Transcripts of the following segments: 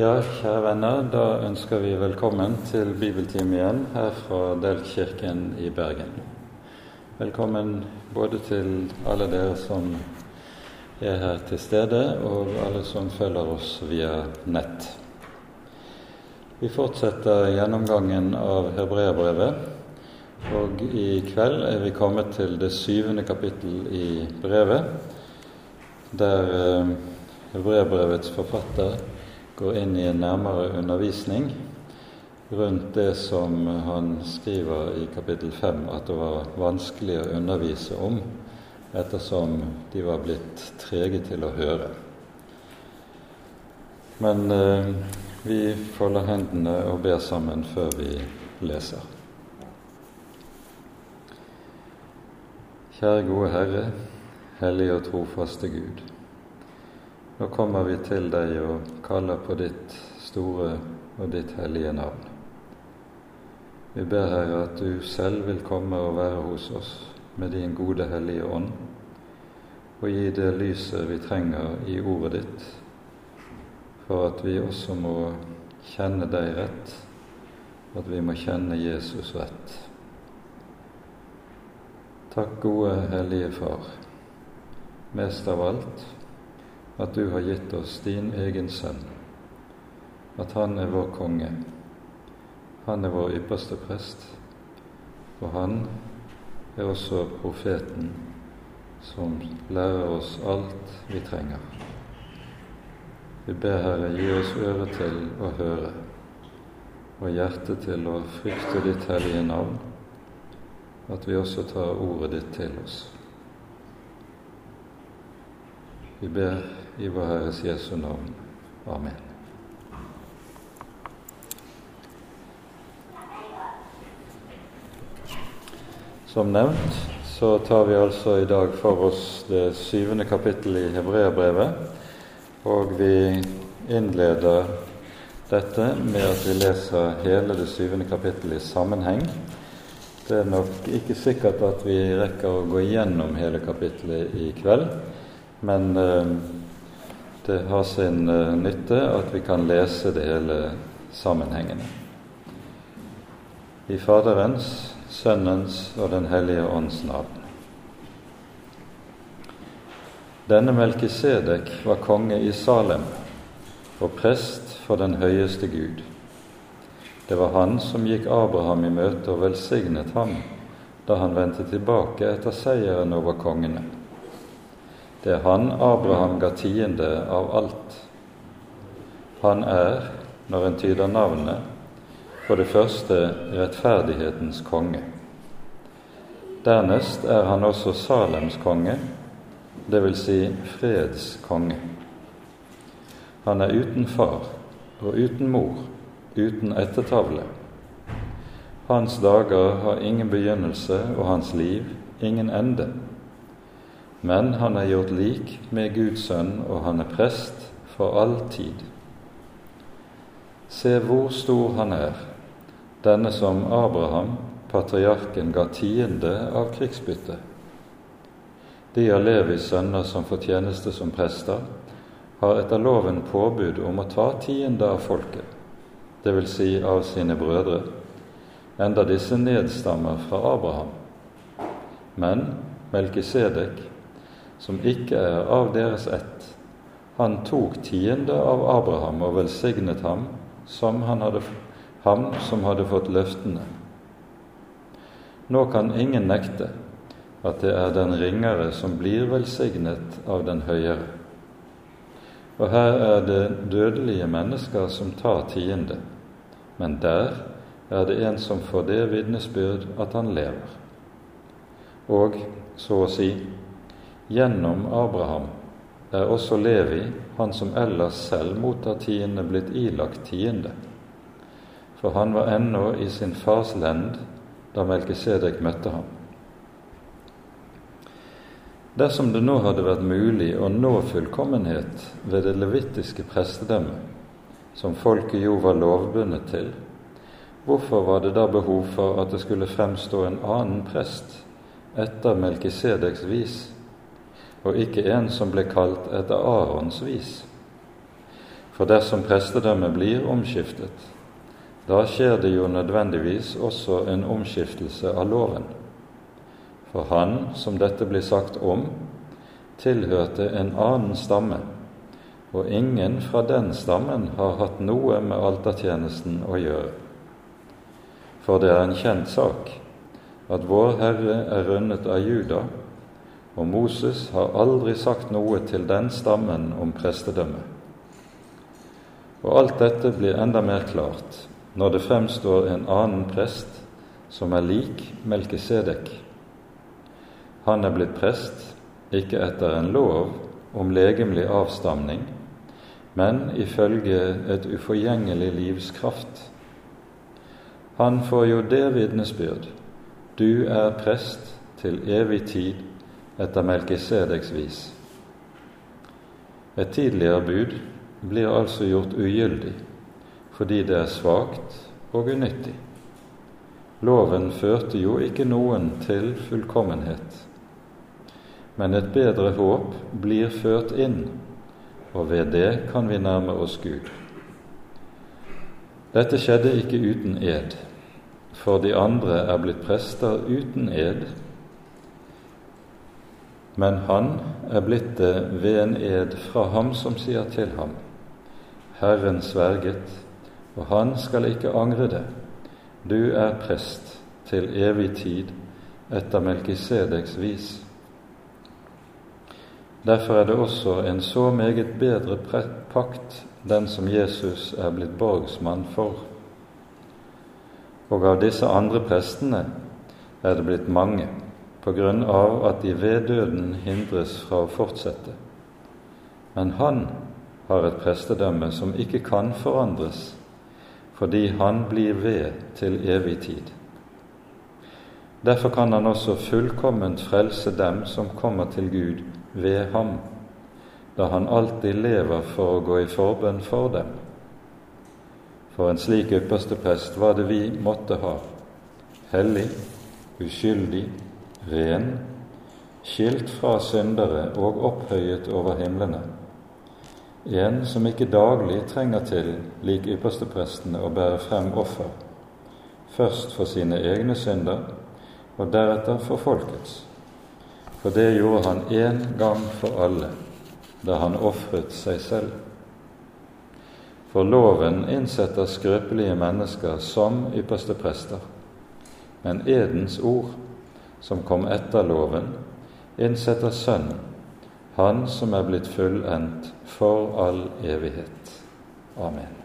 Ja, kjære venner, da ønsker vi velkommen til bibeltime igjen her fra Delkirken i Bergen. Velkommen både til alle dere som er her til stede, og alle som følger oss via nett. Vi fortsetter gjennomgangen av Hebreabrevet, og i kveld er vi kommet til det syvende kapittel i brevet, der hebreerbrevets Hebreabrevets forfatter går inn i en nærmere undervisning rundt det som han skriver i kapittel 5 at det var vanskelig å undervise om ettersom de var blitt trege til å høre. Men eh, vi folder hendene og ber sammen før vi leser. Kjære gode Herre, hellige og trofaste Gud. Nå kommer vi til deg og kaller på ditt store og ditt hellige navn. Vi ber, Herre, at du selv vil komme og være hos oss med din gode, hellige ånd, og gi det lyset vi trenger i ordet ditt, for at vi også må kjenne deg rett, at vi må kjenne Jesus rett. Takk, gode, hellige Far, mest av alt at du har gitt oss din egen sønn, at han er vår konge. Han er vår ypperste prest, og han er også profeten som lærer oss alt vi trenger. Vi ber Herre, gi oss øre til å høre og hjerte til å frykte ditt hellige navn, at vi også tar ordet ditt til oss. Vi ber i vår Herres Jesu navn. Amen. Som nevnt så tar vi altså i dag for oss det syvende kapittelet i Hebreabrevet, og vi innleder dette med at vi leser hele det syvende kapittelet i sammenheng. Det er nok ikke sikkert at vi rekker å gå igjennom hele kapittelet i kveld, men eh, det har sin uh, nytte at vi kan lese det hele sammenhengende. I Faderens, Sønnens og Den hellige ånds navn. Denne Melkisedek var konge i Salem og prest for den høyeste Gud. Det var han som gikk Abraham i møte og velsignet ham da han vendte tilbake etter seieren over kongene. Det er han Abraham ga tiende av alt. Han er, når en tyder navnet, for det første rettferdighetens konge. Dernest er han også Salems konge, dvs. Si freds konge. Han er uten far og uten mor, uten ettertavle. Hans dager har ingen begynnelse og hans liv ingen ende. Men han er gjort lik med Guds sønn, og han er prest for all tid. Se hvor stor han er, denne som Abraham, patriarken, ga tiende av krigsbyttet. De av Levis sønner som får tjeneste som prester, har etter loven påbud om å ta tiende av folket, dvs. Si av sine brødre, enda disse nedstammer fra Abraham. Men Melkisedek, som ikke er av deres ett. Han tok tiende av Abraham og velsignet ham som hadde, ham som hadde fått løftene. Nå kan ingen nekte at det er den ringere som blir velsignet av den høyere. Og her er det dødelige mennesker som tar tiende, men der er det en som får det vitnesbyrd at han lever. Og så å si Gjennom Abraham er også Levi, han som ellers selv mottar tiende, blitt ilagt tiende. For han var ennå i sin fars lend da Melkisedek møtte ham. Dersom det nå hadde vært mulig å nå fullkommenhet ved det levittiske prestedømmet, som folket jo var lovbundet til, hvorfor var det da behov for at det skulle fremstå en annen prest etter Melkisedeks vis? Og ikke en som ble kalt etter Arons vis. For dersom prestedømmet blir omskiftet, da skjer det jo nødvendigvis også en omskiftelse av loven. For han som dette blir sagt om, tilhørte en annen stamme, og ingen fra den stammen har hatt noe med altertjenesten å gjøre. For det er en kjent sak at Vår Herre er rundet av Juda, og Moses har aldri sagt noe til den stammen om prestedømmet. Og alt dette blir enda mer klart når det fremstår en annen prest som er lik Melkisedek. Han er blitt prest ikke etter en lov om legemlig avstamning, men ifølge et uforgjengelig livs kraft. Han får jo det vitnesbyrd du er prest til evig tid etter Melkisedeks vis. Et tidligere bud blir altså gjort ugyldig fordi det er svakt og unyttig. Loven førte jo ikke noen til fullkommenhet, men et bedre håp blir ført inn, og ved det kan vi nærme oss Gud. Dette skjedde ikke uten ed, for de andre er blitt prester uten ed, men han er blitt det ved en ed fra ham som sier til ham, Herren sverget, og han skal ikke angre det. Du er prest til evig tid etter Melkisedeks vis. Derfor er det også en så meget bedre pakt den som Jesus er blitt borgsmann for. Og av disse andre prestene er det blitt mange, på grunn av at de ved døden hindres fra å fortsette. Men han har et prestedømme som ikke kan forandres, fordi han blir ved til evig tid. Derfor kan han også fullkomment frelse dem som kommer til Gud ved ham, da han alltid lever for å gå i forbønn for dem. For en slik ypperste prest var det vi måtte ha, hellig, uskyldig, ren, skilt fra syndere og opphøyet over himlene en som ikke daglig trenger til, lik yppersteprestene, å bære frem offer, først for sine egne synder og deretter for folkets. For det gjorde han én gang for alle, da han ofret seg selv. For loven innsetter skrøpelige mennesker som ypperste prester, men edens ord, som kom etter loven, innsetter Sønnen han som er blitt fullendt for all evighet. Amen.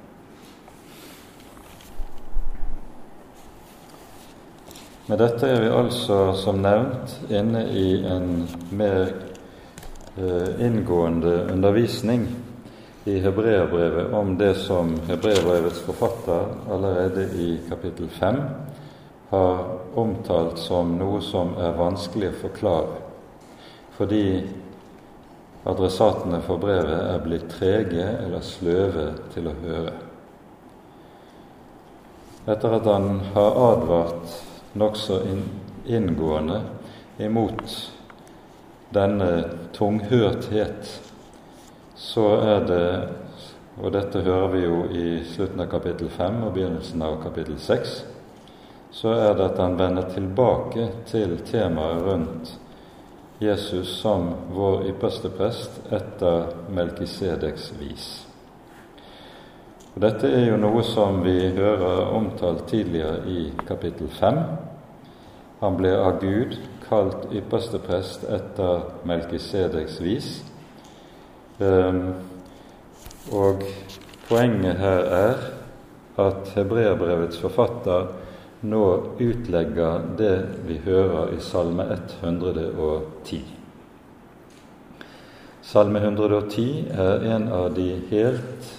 Med dette er vi altså, som nevnt, inne i en mer eh, inngående undervisning i hebreerbrevet om det som hebreerbrevets forfatter allerede i kapittel 5 har omtalt som noe som er vanskelig å forklare, fordi adressatene for brevet er blitt trege eller sløve til å høre. Etter at han har advart nokså inngående imot denne tunghørthet, så er det og dette hører vi jo i slutten av kapittel 5 og begynnelsen av kapittel 6, så er det at han vender tilbake til temaet rundt Jesus som vår ypperste prest etter Melkisedeks vis. Og Dette er jo noe som vi hører omtalt tidligere i kapittel 5. Han ble av Gud kalt ypperste prest etter Melkisedeks vis. Um, og poenget her er at hebreerbrevets forfatter nå utlegger det vi hører i Salme 110. Salme 110 er en av de helt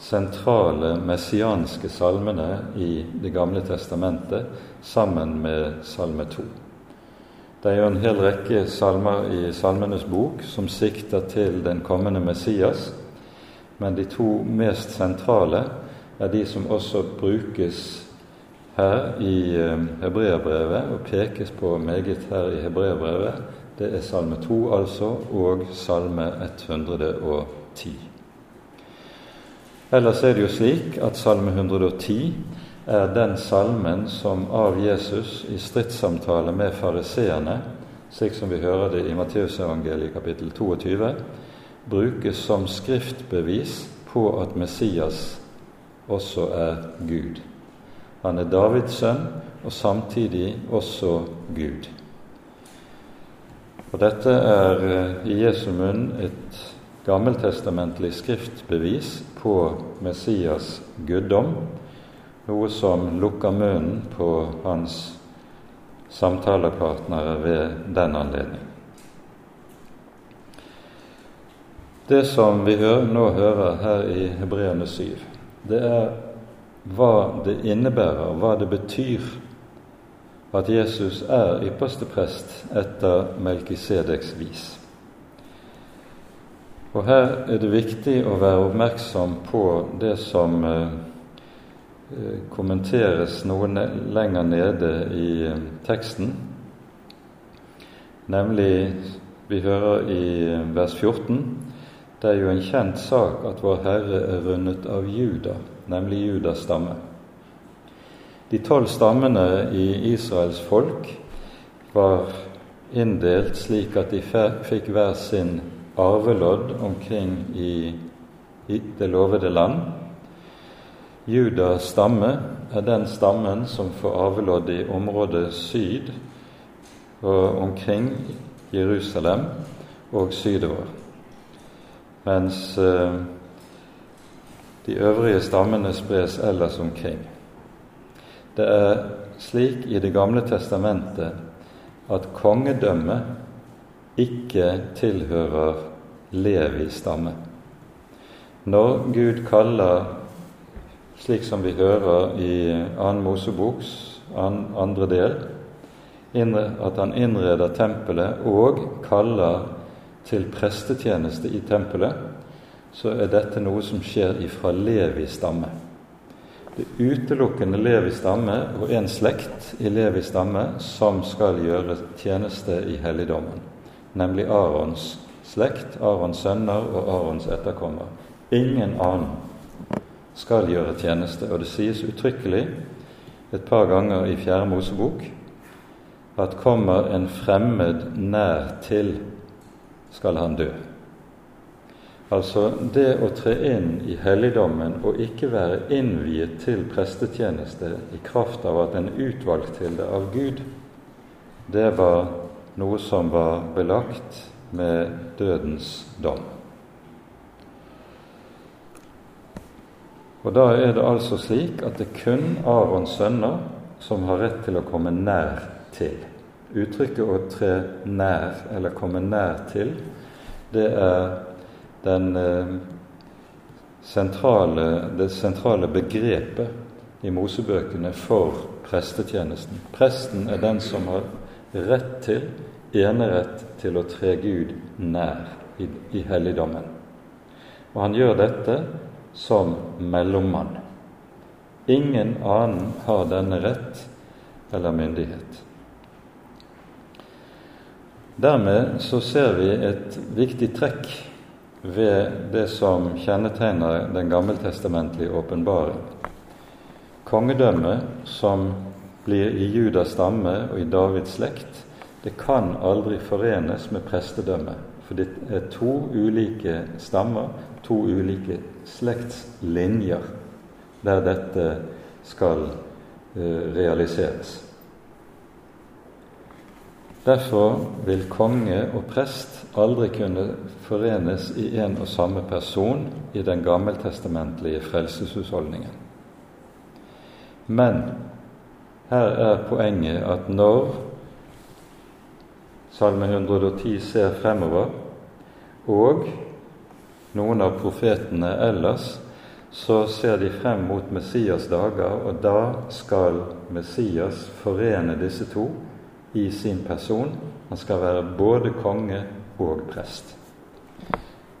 sentrale messianske salmene i Det gamle testamentet, sammen med Salme 2. Det er jo en hel rekke salmer i Salmenes bok som sikter til den kommende Messias, men de to mest sentrale er de som også brukes her i eh, hebreerbrevet, og pekes på meget her i hebreerbrevet, det er Salme 2 altså, og Salme 110. Ellers er det jo slik at Salme 110 er den salmen som av Jesus i stridssamtale med fariseerne, slik som vi hører det i Matteusevangeliet kapittel 22, brukes som skriftbevis på at Messias også er Gud. Han er Davids sønn og samtidig også Gud. Og Dette er eh, i Jesu munn et gammeltestamentlig skriftbevis på Messias guddom, noe som lukker munnen på hans samtalepartnere ved den anledning. Det som vi nå hører her i Hebreane 7, det er hva det innebærer, hva det betyr at Jesus er ypperste prest etter Melkisedeks vis. Og Her er det viktig å være oppmerksom på det som eh, kommenteres noe lenger nede i eh, teksten, nemlig vi hører i eh, vers 14 det er jo en kjent sak at Vår Herre er rundet av Juda, nemlig Judas stamme. De tolv stammene i Israels folk var inndelt slik at de fikk hver sin arvelodd omkring i, det lovede land. Judas stamme er den stammen som får arvelodd i området syd og omkring Jerusalem og sydover mens eh, de øvrige stammene spres ellers omkring. Det er slik i Det gamle testamentet at kongedømmet ikke tilhører Levi stamme. Når Gud kaller, slik som vi hører i 2. Moseboks andre del, at han innreder tempelet og kaller til prestetjeneste i tempelet, så er dette noe som skjer ifra Levi stamme. Det er utelukkende Levi stamme og en slekt i Levi stamme som skal gjøre tjeneste i helligdommen, nemlig Arons slekt, Arons sønner og Arons etterkommer. Ingen annen skal gjøre tjeneste, og det sies uttrykkelig et par ganger i Fjerde Mosebok at kommer en fremmed nær til skal han dø. Altså det å tre inn i helligdommen og ikke være innviet til prestetjeneste i kraft av at en utvalgt til det av Gud, det var noe som var belagt med dødens dom. Og Da er det altså slik at det kun Arons sønner som har rett til å komme nær til. Uttrykket 'å tre nær' eller 'komme nær til' det er den eh, sentrale, det sentrale begrepet i Mosebøkene for prestetjenesten. Presten er den som har rett til, enerett til å tre Gud nær i, i helligdommen. Og han gjør dette som mellommann. Ingen annen har denne rett eller myndighet. Dermed så ser vi et viktig trekk ved det som kjennetegner den gammeltestamentlige åpenbaring. Kongedømmet som blir i Judas stamme og i Davids slekt, det kan aldri forenes med prestedømmet. For det er to ulike stammer, to ulike slektslinjer, der dette skal eh, realiseres. Derfor vil konge og prest aldri kunne forenes i en og samme person i den gammeltestamentlige frelseshusholdningen. Men her er poenget at når Salme 110 ser fremover, og noen av profetene ellers, så ser de frem mot Messias dager, og da skal Messias forene disse to i sin person. Han skal være både konge og prest.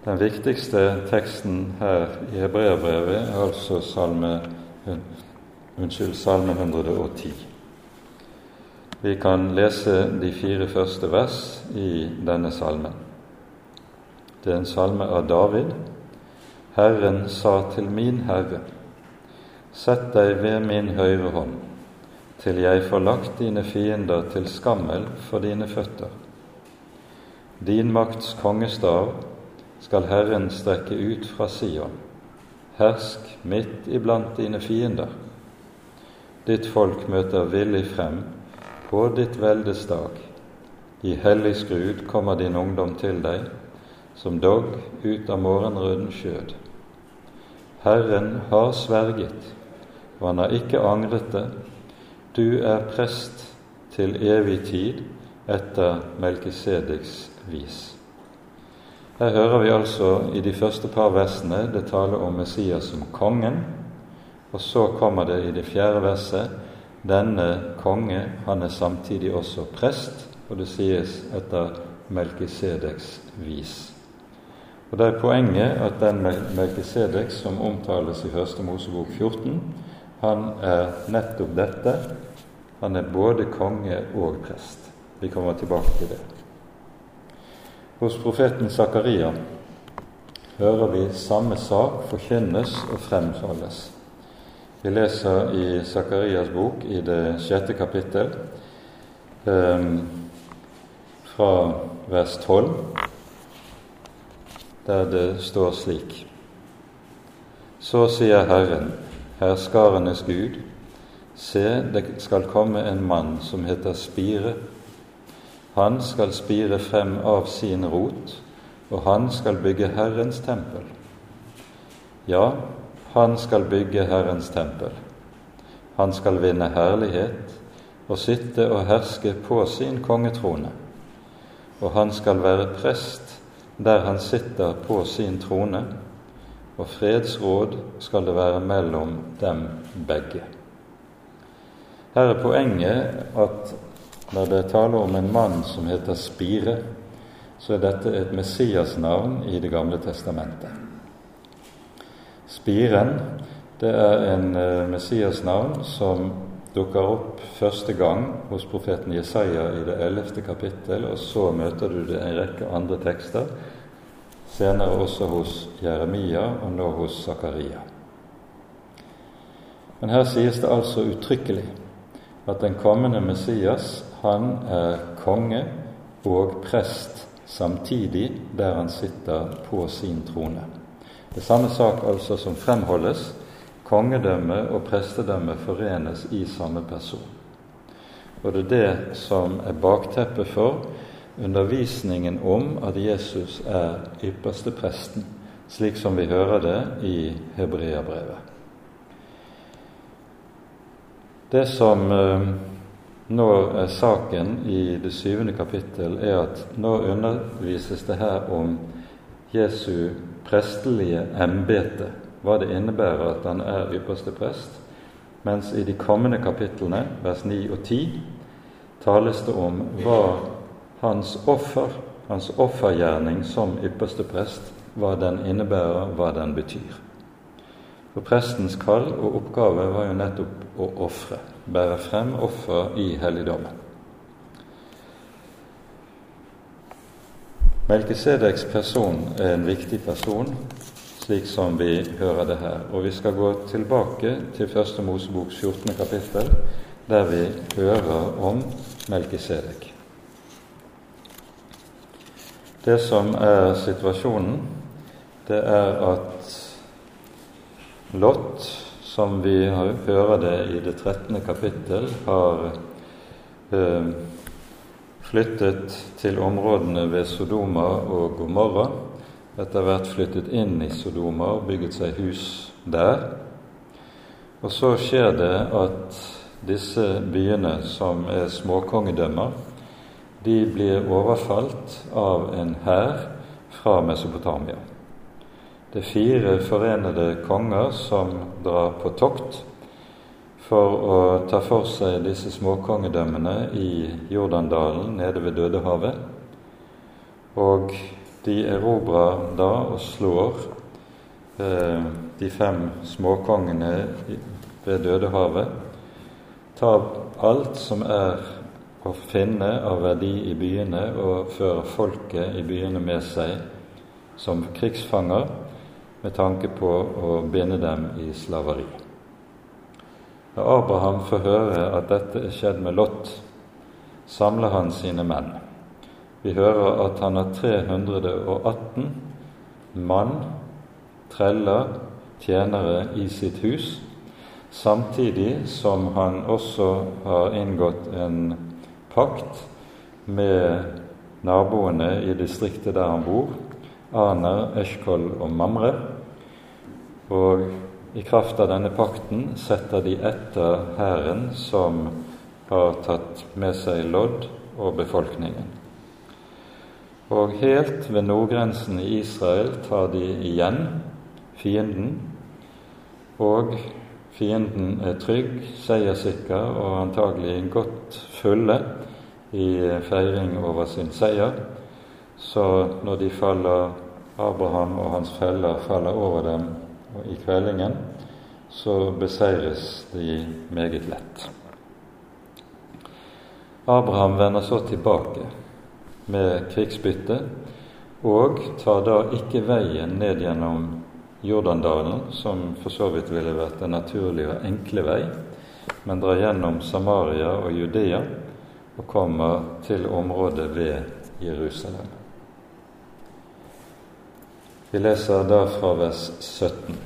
Den viktigste teksten her i Hebreabrevet er altså salme, unnskyld, salme 110. Vi kan lese de fire første vers i denne salmen. Det er en salme av David. Herren sa til min Herre, Sett deg ved min høyre hånd, til jeg får lagt dine fiender til skammel for dine føtter. Din makts kongestav skal Herren strekke ut fra Sion. Hersk midt iblant dine fiender. Ditt folk møter villig frem på ditt veldes dag. I hellig skrud kommer din ungdom til deg, som dogg ut av morgenrøden skjød. Herren har sverget og han har ikke angret det. Du er prest til evig tid etter Melkisedeks vis. Her hører vi altså i de første par versene det taler om Messias som kongen, og så kommer det i det fjerde verset denne konge, han er samtidig også prest, og det sies etter Melkisedeks vis. Og Det er poenget at den Melkisedek som omtales i Første Mosebok 14, han er nettopp dette. Han er både konge og prest. Vi kommer tilbake til det. Hos profeten Zakaria hører vi samme sak forkynnes og fremholdes. Vi leser i Zakarias bok i det sjette kapittel um, fra vers 12, der det står slik Så sier Herren, herskarenes Gud, se, det skal komme en mann som heter Spire. Han skal spire frem av sin rot, og han skal bygge Herrens tempel. Ja, han skal bygge Herrens tempel. Han skal vinne herlighet og sitte og herske på sin kongetrone. Og han skal være prest der han sitter på sin trone og fredsråd skal det være mellom dem begge. Her er poenget at når det er tale om en mann som heter Spire, så er dette et Messias-navn i Det gamle testamentet. Spiren det er en uh, Messias-navn som dukker opp første gang hos profeten Jesaja i det ellevte kapittel, og så møter du det i en rekke andre tekster senere også hos Jeremia og nå hos Zakaria. Men her sies det altså uttrykkelig at den kommende Messias, han er konge og prest samtidig der han sitter på sin trone. Det samme sak altså som fremholdes. Kongedømme og prestedømme forenes i samme person. Og det er det som er bakteppet for undervisningen om at Jesus er ypperste presten, slik som vi hører det i Hebreabrevet. Det som eh, nå er saken i det syvende kapittel, er at nå undervises det her om Jesu prestelige embete, hva det innebærer at han er ypperste prest, mens i de kommende kapitlene, vers 9 og 10, tales det om hva hans offer, hans offergjerning som ypperste prest, hva den innebærer, hva den betyr. For prestens kall og oppgave var jo nettopp å ofre, bære frem offer i helligdommen. Melkesedeks person er en viktig person, slik som vi hører det her. Og vi skal gå tilbake til Første Moseboks 14. kapittel, der vi hører om Melkisedek. Det som er situasjonen, det er at Lot, som vi hører det i det 13. kapittel, har eh, flyttet til områdene ved Sodoma og Gomorra. Etter hvert flyttet inn i Sodoma og bygget seg hus der. Og så skjer det at disse byene, som er småkongedømmer, de blir overfalt av en hær fra Mesopotamia. Det er fire forenede konger som drar på tokt for å ta for seg disse småkongedømmene i Jordandalen nede ved Dødehavet. Og de erobrer da og slår eh, de fem småkongene ved Dødehavet. Tar alt som er å finne av verdi i byene og føre folket i byene med seg som krigsfanger. med tanke på å binde dem i slaveri. Da Abraham får høre at dette er skjedd med Lot, samler han sine menn. Vi hører at han har 318 mann, treller, tjenere i sitt hus, samtidig som han også har inngått en pakt med naboene i distriktet der han bor, Aner, Eshkol og Mamre. Og i kraft av denne pakten setter de etter hæren som har tatt med seg lodd og befolkningen. Og helt ved nordgrensen i Israel tar de igjen fienden, og fienden er trygg, seierssikker og antagelig godt fulle i feiring over sin seier. Så når de faller, Abraham og hans feller faller over dem i kveldingen, så beseires de meget lett. Abraham vender så tilbake med krigsbytte og tar da ikke veien ned gjennom Jordandalen, som for så vidt ville vært en naturlig og enkle vei, men drar gjennom Samaria og Judea og kommer til området ved Jerusalem. Vi leser da fra vers 17.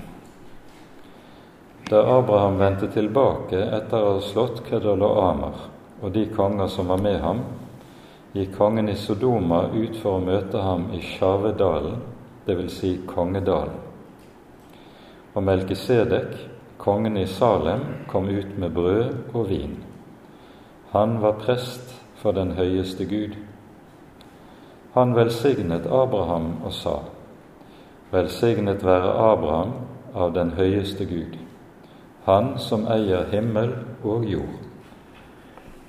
Da Abraham vendte tilbake etter å ha slått Kedal og Amar og de konger som var med ham, gikk kongen i Sodoma ut for å møte ham i Sjavedalen, dvs. Si Kongedalen. Og Melkisedek, kongen i Salem, kom ut med brød og vin. Han var prest for den høyeste Gud. Han velsignet Abraham og sa:" Velsignet være Abraham av den høyeste Gud, han som eier himmel og jord.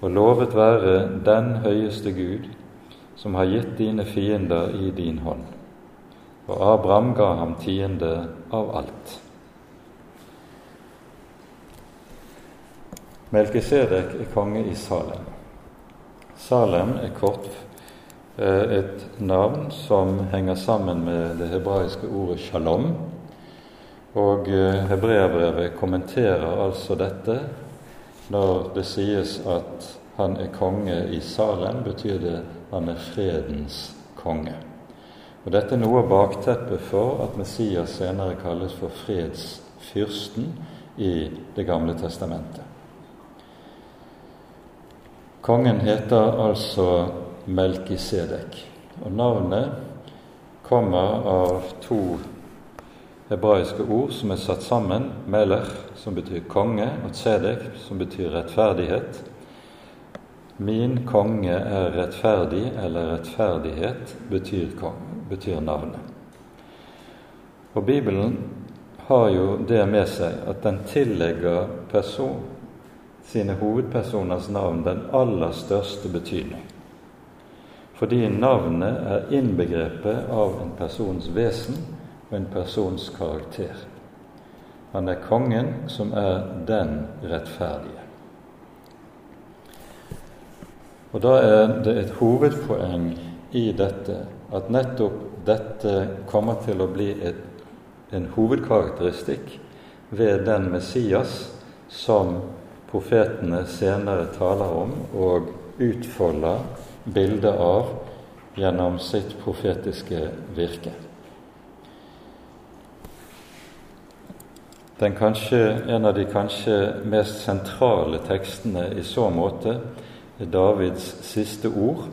Og lovet være den høyeste Gud, som har gitt dine fiender i din hånd. Og Abraham ga ham tiende av alt. Melkisedek er konge i Salem. Salem er kort Eh, et navn som henger sammen med det hebraiske ordet shalom. Og Hebreabrevet hebreerbrevet kommenterer altså dette når det sies at han er konge i Salem, betyr det han er fredens konge. Og Dette er noe av bakteppet for at Messias senere kalles for fredsfyrsten i Det gamle testamentet. Kongen heter altså Melkisedek. Og Navnet kommer av to hebraiske ord som er satt sammen. Meler, som betyr konge, og Tzedek, som betyr rettferdighet. Min konge er rettferdig, eller rettferdighet betyr, betyr navnet. Og Bibelen har jo det med seg at den tillegger person, sine hovedpersoners navn den aller største betydning fordi navnet er innbegrepet av en persons vesen og en persons karakter. Han er kongen som er den rettferdige. Og Da er det et hovedpoeng i dette at nettopp dette kommer til å bli et, en hovedkarakteristikk ved den Messias som profetene senere taler om og utfolder bildet av gjennom sitt profetiske virke. Kanskje, en av de kanskje mest sentrale tekstene i så måte er Davids siste ord,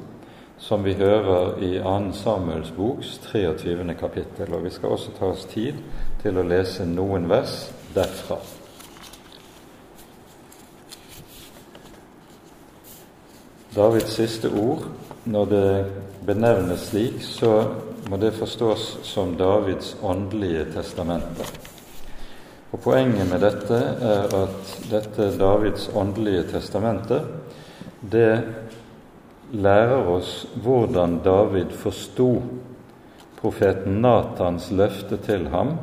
som vi hører i 2. Samuels boks 23. kapittel. Og vi skal også ta oss tid til å lese noen vers derfra. Davids siste ord, når det benevnes slik, så må det forstås som Davids åndelige testamente. Og Poenget med dette er at dette Davids åndelige testamente det lærer oss hvordan David forsto profeten Natans løfte til ham,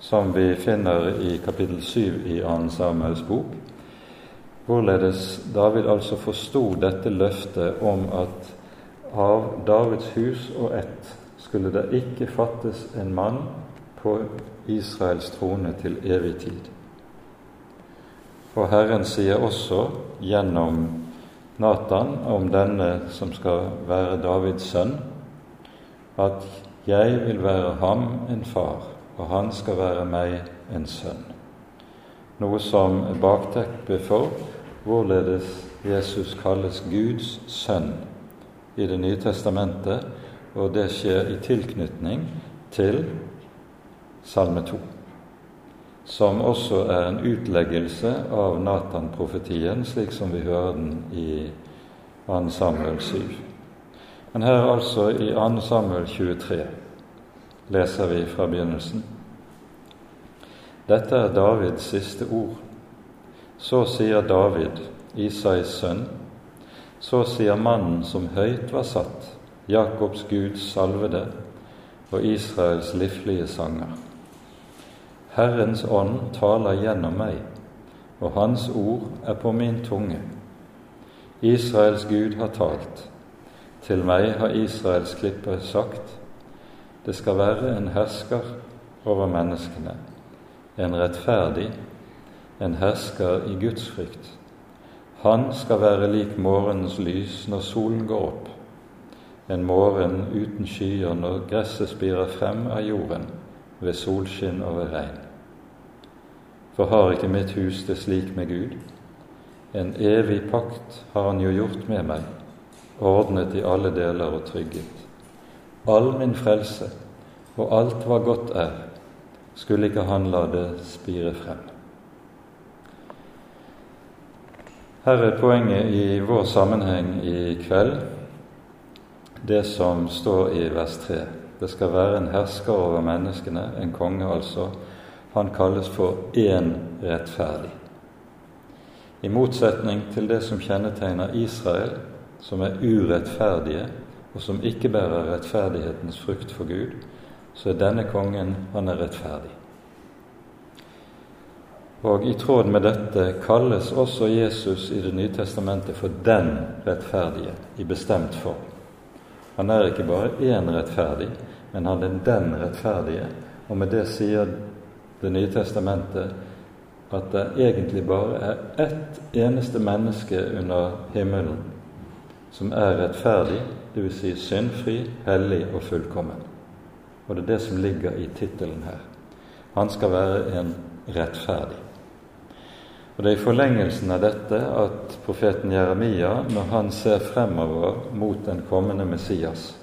som vi finner i kapittel 7 i 2. Samuels bok, Hvorledes David altså forsto dette løftet om at av Davids hus og ett skulle det ikke fattes en mann på Israels trone til evig tid. Og Herren sier også gjennom Natan om denne som skal være Davids sønn, at 'jeg vil være ham en far, og han skal være meg en sønn'. Noe som er bakteppet for hvorledes Jesus kalles Guds sønn i Det nye testamentet, og det skjer i tilknytning til Salme 2, som også er en utleggelse av Natan-profetien, slik som vi hører den i 2. Samuel 7. Men her altså i 2. Samuel 23 leser vi fra begynnelsen. Dette er Davids siste ord. Så sier David, Isais sønn, så sier mannen som høyt var satt, Jakobs Guds salvede og Israels liflige sanger. Herrens ånd taler gjennom meg, og hans ord er på min tunge. Israels Gud har talt. Til meg har Israels klipper sagt, det skal være en hersker over menneskene en rettferdig, en hersker i Guds frykt. Han skal være lik morgenens lys når solen går opp, en morgen uten skyer når gresset spirer frem av jorden ved solskinn og ved regn. For har ikke mitt hus det slik med Gud? En evig pakt har Han jo gjort med meg, ordnet i alle deler og trygget. All min frelse og alt hva godt er, skulle ikke han la det spire frem. Her er poenget i vår sammenheng i kveld det som står i vers 3. Det skal være en hersker over menneskene, en konge altså. Han kalles for én rettferdig. I motsetning til det som kjennetegner Israel, som er urettferdige, og som ikke bærer rettferdighetens frukt for Gud, så er denne kongen han er rettferdig. Og i tråd med dette kalles også Jesus i Det nye testamentet for den rettferdige i bestemt form. Han er ikke bare én rettferdig, men han er den rettferdige. Og med det sier Det nye testamentet at det egentlig bare er ett eneste menneske under himmelen som er rettferdig, dvs. Si syndfri, hellig og fullkommen. Og det er det som ligger i tittelen her. Han skal være en rettferdig. Og Det er i forlengelsen av dette at profeten Jeremia, når han ser fremover mot den kommende Messias,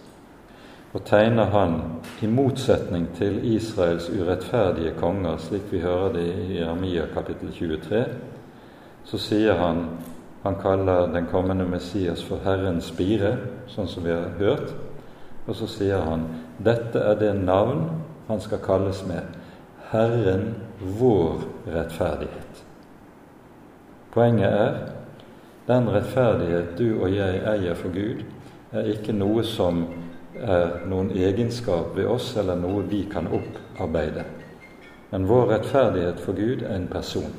og tegner han i motsetning til Israels urettferdige konger, slik vi hører det i Jeremia kapittel 23, så sier han han kaller den kommende Messias for Herrens spire, sånn som vi har hørt. Og så sier han dette er det navn han skal kalles med. Herren vår rettferdighet. Poenget er den rettferdighet du og jeg eier for Gud, er ikke noe som er noen egenskap ved oss eller noe vi kan opparbeide. Men vår rettferdighet for Gud er en person.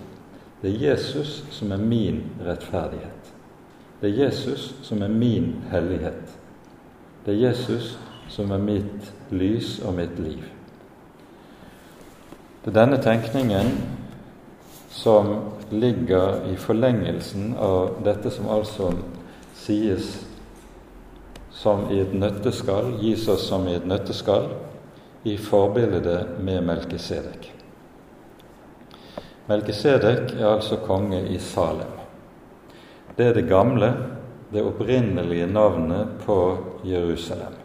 Det er Jesus som er min rettferdighet. Det er Jesus som er min hellighet. Det er Jesus som er mitt lys og mitt liv. Det er denne tenkningen som ligger i forlengelsen av dette som altså sies som i et nøtteskall, gis oss som i et nøtteskall, i forbildet med Melkisedek. Melkisedek er altså konge i Salem. Det er det gamle, det opprinnelige navnet på Jerusalem.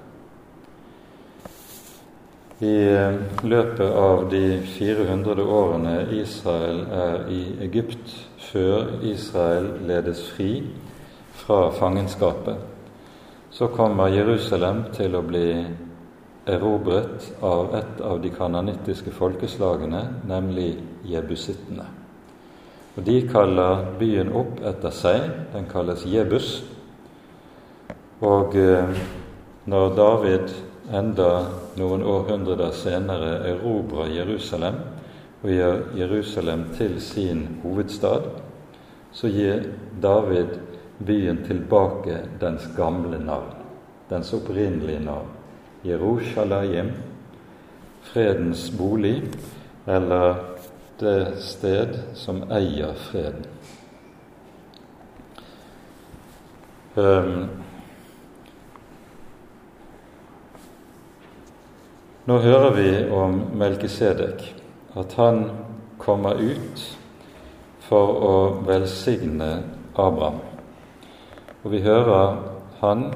I eh, løpet av de 400 årene Israel er i Egypt, før Israel ledes fri fra fangenskapet, så kommer Jerusalem til å bli erobret av et av de kananittiske folkeslagene, nemlig jebusittene. Og De kaller byen opp etter seg. Den kalles Jebus. Og eh, når David enda noen århundrer senere erobrer Jerusalem og gjør Jerusalem til sin hovedstad, så gir David byen tilbake dens gamle navn, dens opprinnelige navn, Jerusalem, fredens bolig, eller det sted som eier freden. Um, nå hører vi om Melkisedek, at han kommer ut for å velsigne Abraham. Og vi hører han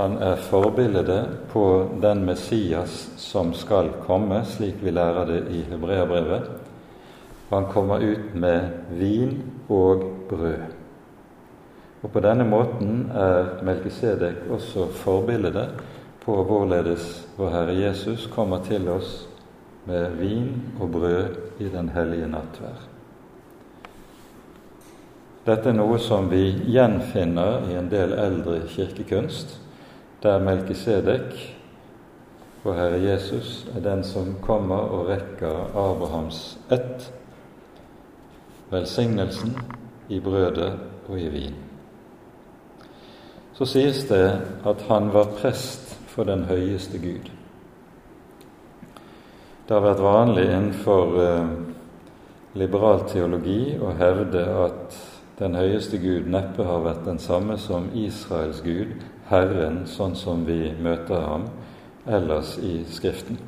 han er forbildet på den Messias som skal komme, slik vi lærer det i Hebreabrevet. Han kommer ut med vin og brød. Og På denne måten er Melkisedek også forbildet på hvorledes vår Herre Jesus kommer til oss med vin og brød i den hellige nattverd. Dette er noe som vi gjenfinner i en del eldre kirkekunst, der Melkisedek, vår Herre Jesus, er den som kommer og rekker Abrahams ett, velsignelsen i brødet og i vin. Så sies det at han var prest for den høyeste Gud. Det har vært vanlig innenfor eh, liberal teologi å hevde at den høyeste Gud neppe har vært den samme som Israels Gud, Herren sånn som vi møter ham ellers i Skriften.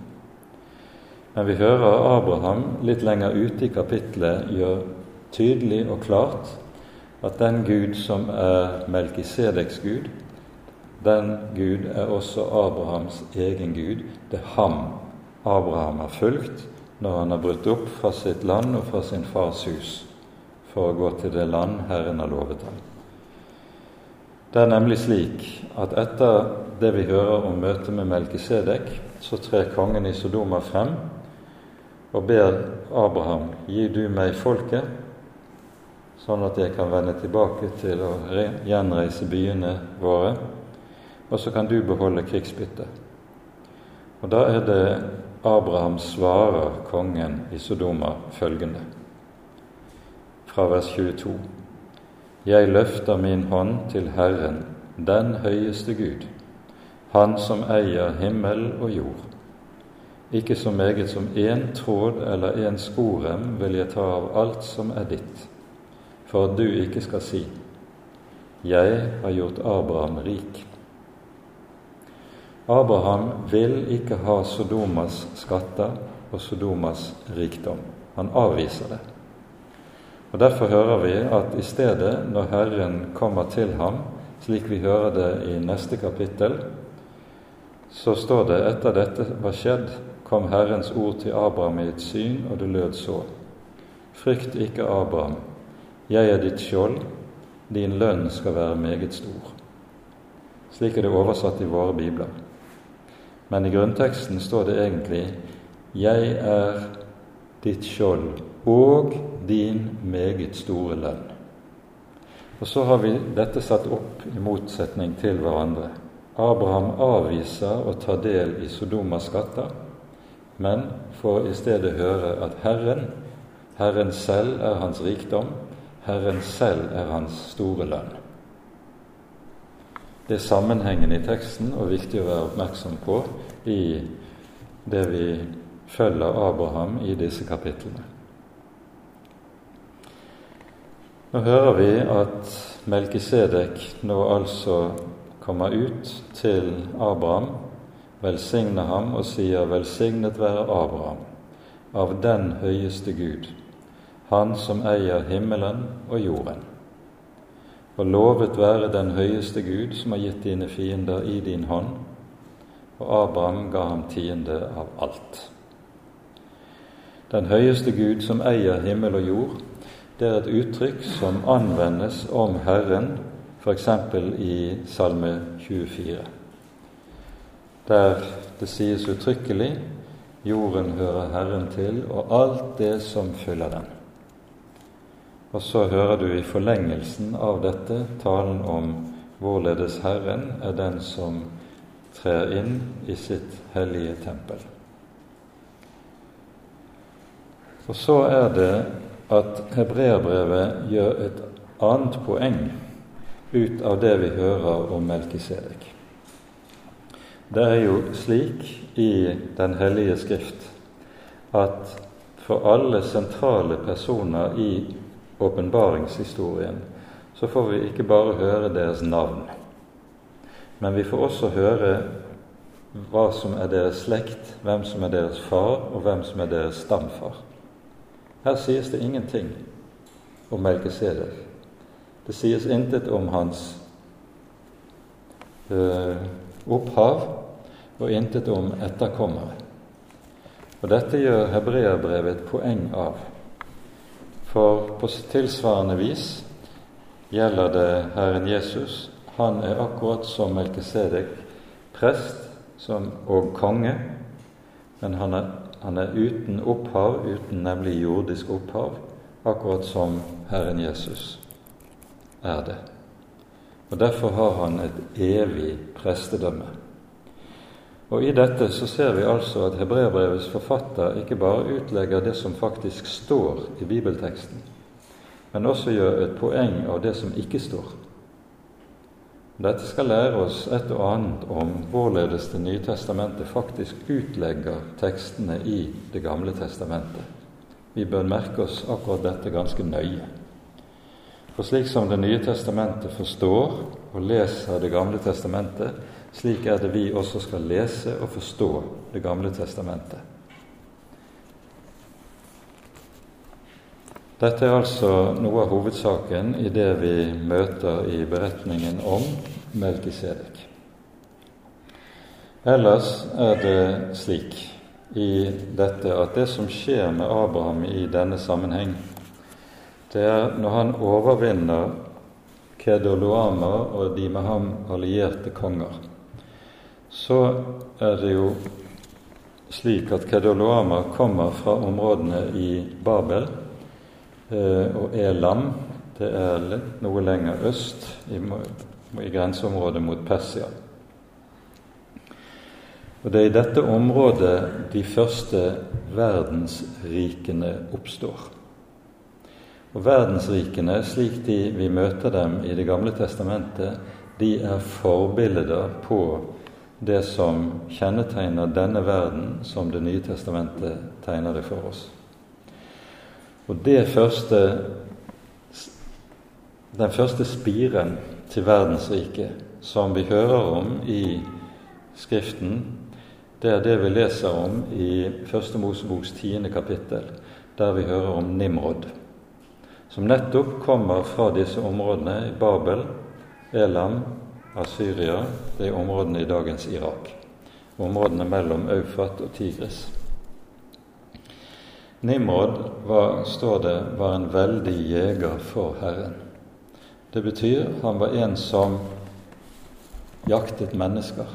Men vi hører Abraham litt lenger ute i kapitlet gjør tydelig og klart at den Gud som er Melkisedeks Gud, den Gud er også Abrahams egen Gud. Det er ham Abraham har fulgt når han har brutt opp fra sitt land og fra sin fars hus for å gå til det land Herren har lovet ham. Det er nemlig slik at etter det vi hører om møtet med Melkisedek, så trer kongen i Sodoma frem og ber Abraham gi du meg folket, sånn at jeg kan vende tilbake til å gjenreise byene våre, og så kan du beholde krigsbyttet. Og da er det Abraham svarer kongen i Sodoma følgende, fra vers 22. Jeg løfter min hånd til Herren, den høyeste Gud, Han som eier himmel og jord. Ikke så meget som én tråd eller én sporem vil jeg ta av alt som er ditt, for at du ikke skal si:" Jeg har gjort Abraham rik. Abraham vil ikke ha Sodomas skatter og Sodomas rikdom. Han avviser det. Og Derfor hører vi at i stedet, når Herren kommer til ham, slik vi hører det i neste kapittel, så står det etter dette var skjedd, kom Herrens ord til Abraham i et syn, og det lød så. Frykt ikke, Abraham, jeg er ditt skjold, din lønn skal være meget stor. Slik er det oversatt i våre bibler. Men i grunnteksten står det egentlig Jeg er ditt skjold og din meget store lønn. Og Så har vi dette satt opp i motsetning til hverandre. Abraham avviser å ta del i Sodomas skatter, men får i stedet høre at Herren, Herren selv er hans rikdom, Herren selv er hans store lønn. Det er sammenhengen i teksten og viktig å være oppmerksom på i det vi følger Abraham i disse kapitlene. Nå hører vi at Melkisedek nå altså kommer ut til Abraham, velsigner ham og sier 'Velsignet være Abraham av den høyeste Gud, Han som eier himmelen og jorden'. Og lovet være den høyeste Gud som har gitt dine fiender i din hånd. Og Abraham ga ham tiende av alt. Den høyeste Gud som eier himmel og jord, det er et uttrykk som anvendes om Herren, f.eks. i Salme 24, der det sies uttrykkelig jorden hører Herren til, og alt det som fyller den. Og så hører du i forlengelsen av dette talen om hvorledes Herren er den som trer inn i sitt hellige tempel. Og så er det at hebreerbrevet gjør et annet poeng ut av det vi hører om Melkisedek. Det er jo slik i Den hellige skrift at for alle sentrale personer i åpenbaringshistorien så får vi ikke bare høre deres navn, men vi får også høre hva som er deres slekt, hvem som er deres far, og hvem som er deres stamfar. Her sies det ingenting om Melkisedek. Det sies intet om hans eh, opphav, og intet om etterkommere. Og Dette gjør hebreerbrevet et poeng av. For på tilsvarende vis gjelder det Herren Jesus. Han er akkurat som Melkisedek, prest som, og konge, men han er, han er uten opphav, uten nemlig jordisk opphav, akkurat som Herren Jesus er det. Og Derfor har han et evig prestedømme. Og I dette så ser vi altså at hebreerbrevets forfatter ikke bare utlegger det som faktisk står i bibelteksten, men også gjør et poeng av det som ikke står. Dette skal lære oss et og annet om hvorledes Det nye testamentet faktisk utlegger tekstene i Det gamle testamentet. Vi bør merke oss akkurat dette ganske nøye. For slik som Det nye testamentet forstår og leser Det gamle testamentet, slik er det vi også skal lese og forstå Det gamle testamentet. Dette er altså noe av hovedsaken i det vi møter i beretningen om Melkisedek. Ellers er det slik i dette at det som skjer med Abraham i denne sammenheng, det er når han overvinner Kedoloama og de med ham allierte konger, så er det jo slik at Kedoloama kommer fra områdene i Babel Eh, og Elam det er noe lenger øst, i, i grenseområdet mot Persia. Og Det er i dette området de første verdensrikene oppstår. Og Verdensrikene, slik de, vi møter dem i Det gamle testamentet, de er forbilder på det som kjennetegner denne verden som Det nye testamentet tegner det for oss. Og det første, den første spiren til verdensriket som vi hører om i Skriften, det er det vi leser om i Første Moseboks tiende kapittel, der vi hører om Nimrod, som nettopp kommer fra disse områdene i Babel, Elam, Asyria, det er områdene i dagens Irak. Områdene mellom Eufat og Tigris. Nimrod var, står det, var en veldig jeger for Herren. Det betyr han var en som jaktet mennesker.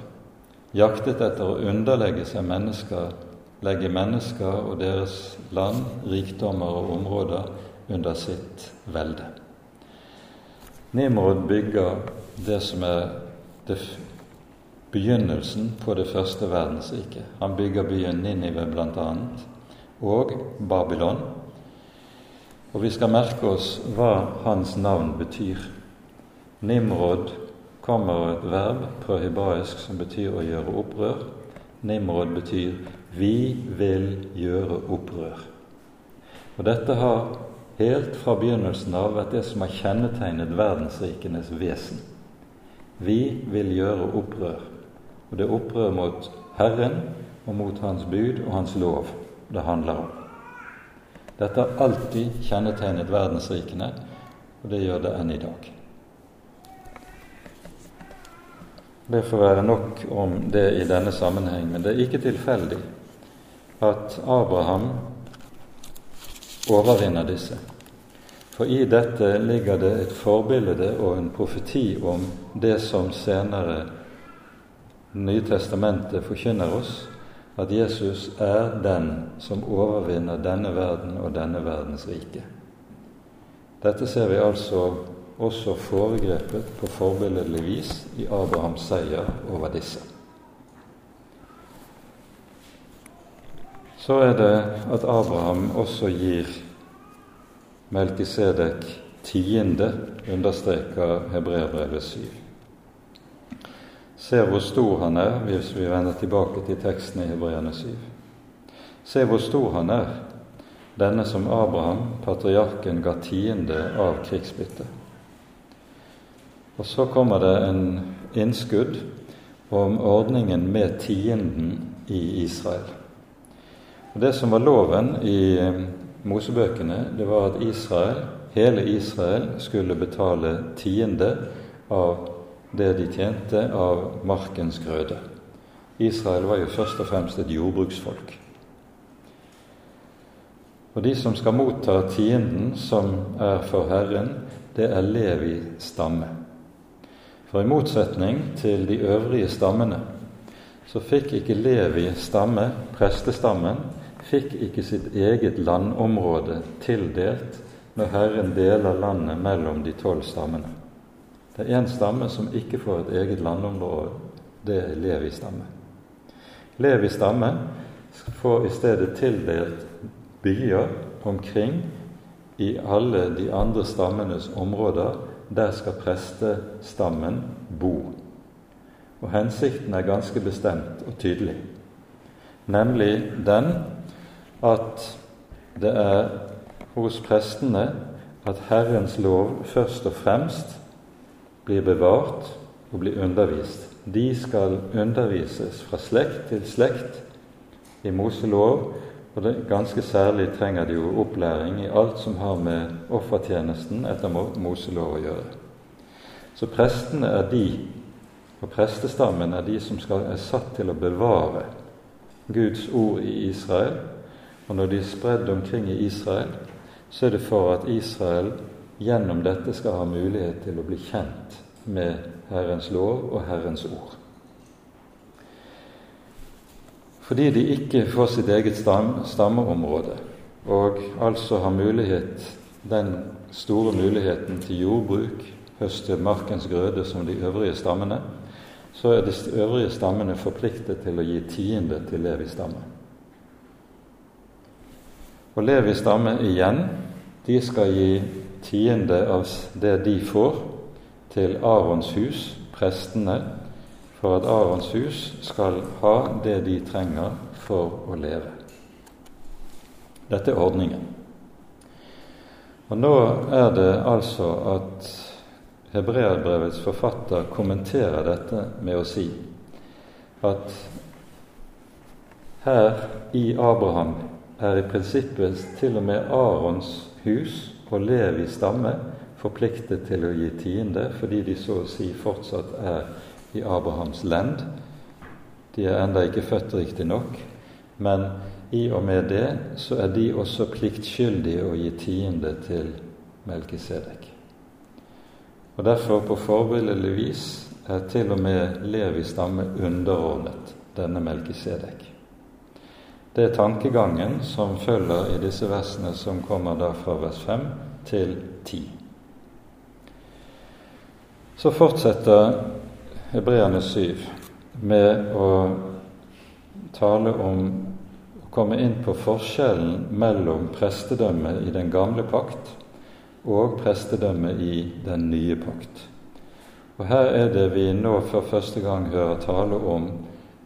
Jaktet etter å underlegge seg mennesker, legge mennesker og deres land, rikdommer og områder under sitt velde. Nimrod bygger det som er det begynnelsen på det første verdensriket. Han bygger byen Ninive bl.a og Babylon. Og vi skal merke oss hva hans navn betyr. Nimrod kommer av et verb på hebraisk som betyr å gjøre opprør. Nimrod betyr 'vi vil gjøre opprør'. Og Dette har helt fra begynnelsen av vært det som har kjennetegnet verdensrikenes vesen. Vi vil gjøre opprør. Og det er opprør mot Herren og mot Hans bud og Hans lov det handler om. Dette har alltid kjennetegnet verdensrikene, og det gjør det enn i dag. Det får være nok om det i denne sammenheng, men det er ikke tilfeldig at Abraham overvinner disse. For i dette ligger det et forbilde og en profeti om det som senere Nye testamentet forkynner oss, at Jesus er den som overvinner denne verden og denne verdens rike. Dette ser vi altså også foregrepet på forbilledlig vis i Abrahams seier over disse. Så er det at Abraham også gir Melkisedek tiende, understreker Hebreerbrevet 7. Se hvor stor han er, hvis vi vender tilbake til teksten i Hebreane 7. Se hvor stor han er, denne som Abraham, patriarken, ga tiende av krigsbyttet. Og så kommer det en innskudd om ordningen med tienden i Israel. Og Det som var loven i Mosebøkene, det var at Israel, hele Israel skulle betale tiende av det de tjente av markens grøde. Israel var jo først og fremst et jordbruksfolk. Og de som skal motta tienden som er for Herren, det er Levi stamme. For i motsetning til de øvrige stammene så fikk ikke Levi stamme, prestestammen, fikk ikke sitt eget landområde tildelt når Herren deler landet mellom de tolv stammene. Det er én stamme som ikke får et eget landområde. Det er Levi stamme. Levi stamme får i stedet tildelt byer omkring i alle de andre stammenes områder. Der skal prestestammen bo. Og hensikten er ganske bestemt og tydelig, nemlig den at det er hos prestene at Herrens lov først og fremst blir bevart og blir undervist. De skal undervises fra slekt til slekt i Moselov, og det ganske særlig trenger de jo opplæring i alt som har med offertjenesten etter Moselov å gjøre. Så prestene er de, og prestestammen er de som skal, er satt til å bevare Guds ord i Israel. Og når de er spredd omkring i Israel, så er det for at Israel gjennom dette skal ha mulighet til å bli kjent med Herrens lov og Herrens ord. Fordi de ikke får sitt eget stam, stammeområde, og altså har mulighet, den store muligheten til jordbruk, høste markens grøde som de øvrige stammene, så er de øvrige stammene forpliktet til å gi tiende til Levi stamme. Og Levi stamme igjen de skal gi tiende av det de får, til Arons hus, prestene, for at Arons hus skal ha det de trenger for å leve. Dette er ordningen. Og nå er det altså at hebreerbrevets forfatter kommenterer dette med å si at her i Abraham er i prinsippet til og med Arons hus og Levi stamme forpliktet til å gi tiende fordi de så å si fortsatt er i Abrahams lend. De er enda ikke født riktignok, men i og med det så er de også pliktskyldige å gi tiende til Melkisedek. Og Derfor, på forbilledlig vis, er til og med Levis stamme underordnet denne Melkisedek. Det er tankegangen som følger i disse versene som kommer da fra vers 5 til 10. Så fortsetter Hebreerne 7 med å tale om å komme inn på forskjellen mellom prestedømmet i den gamle pakt og prestedømmet i den nye pakt. Og Her er det vi nå for første gang hører tale om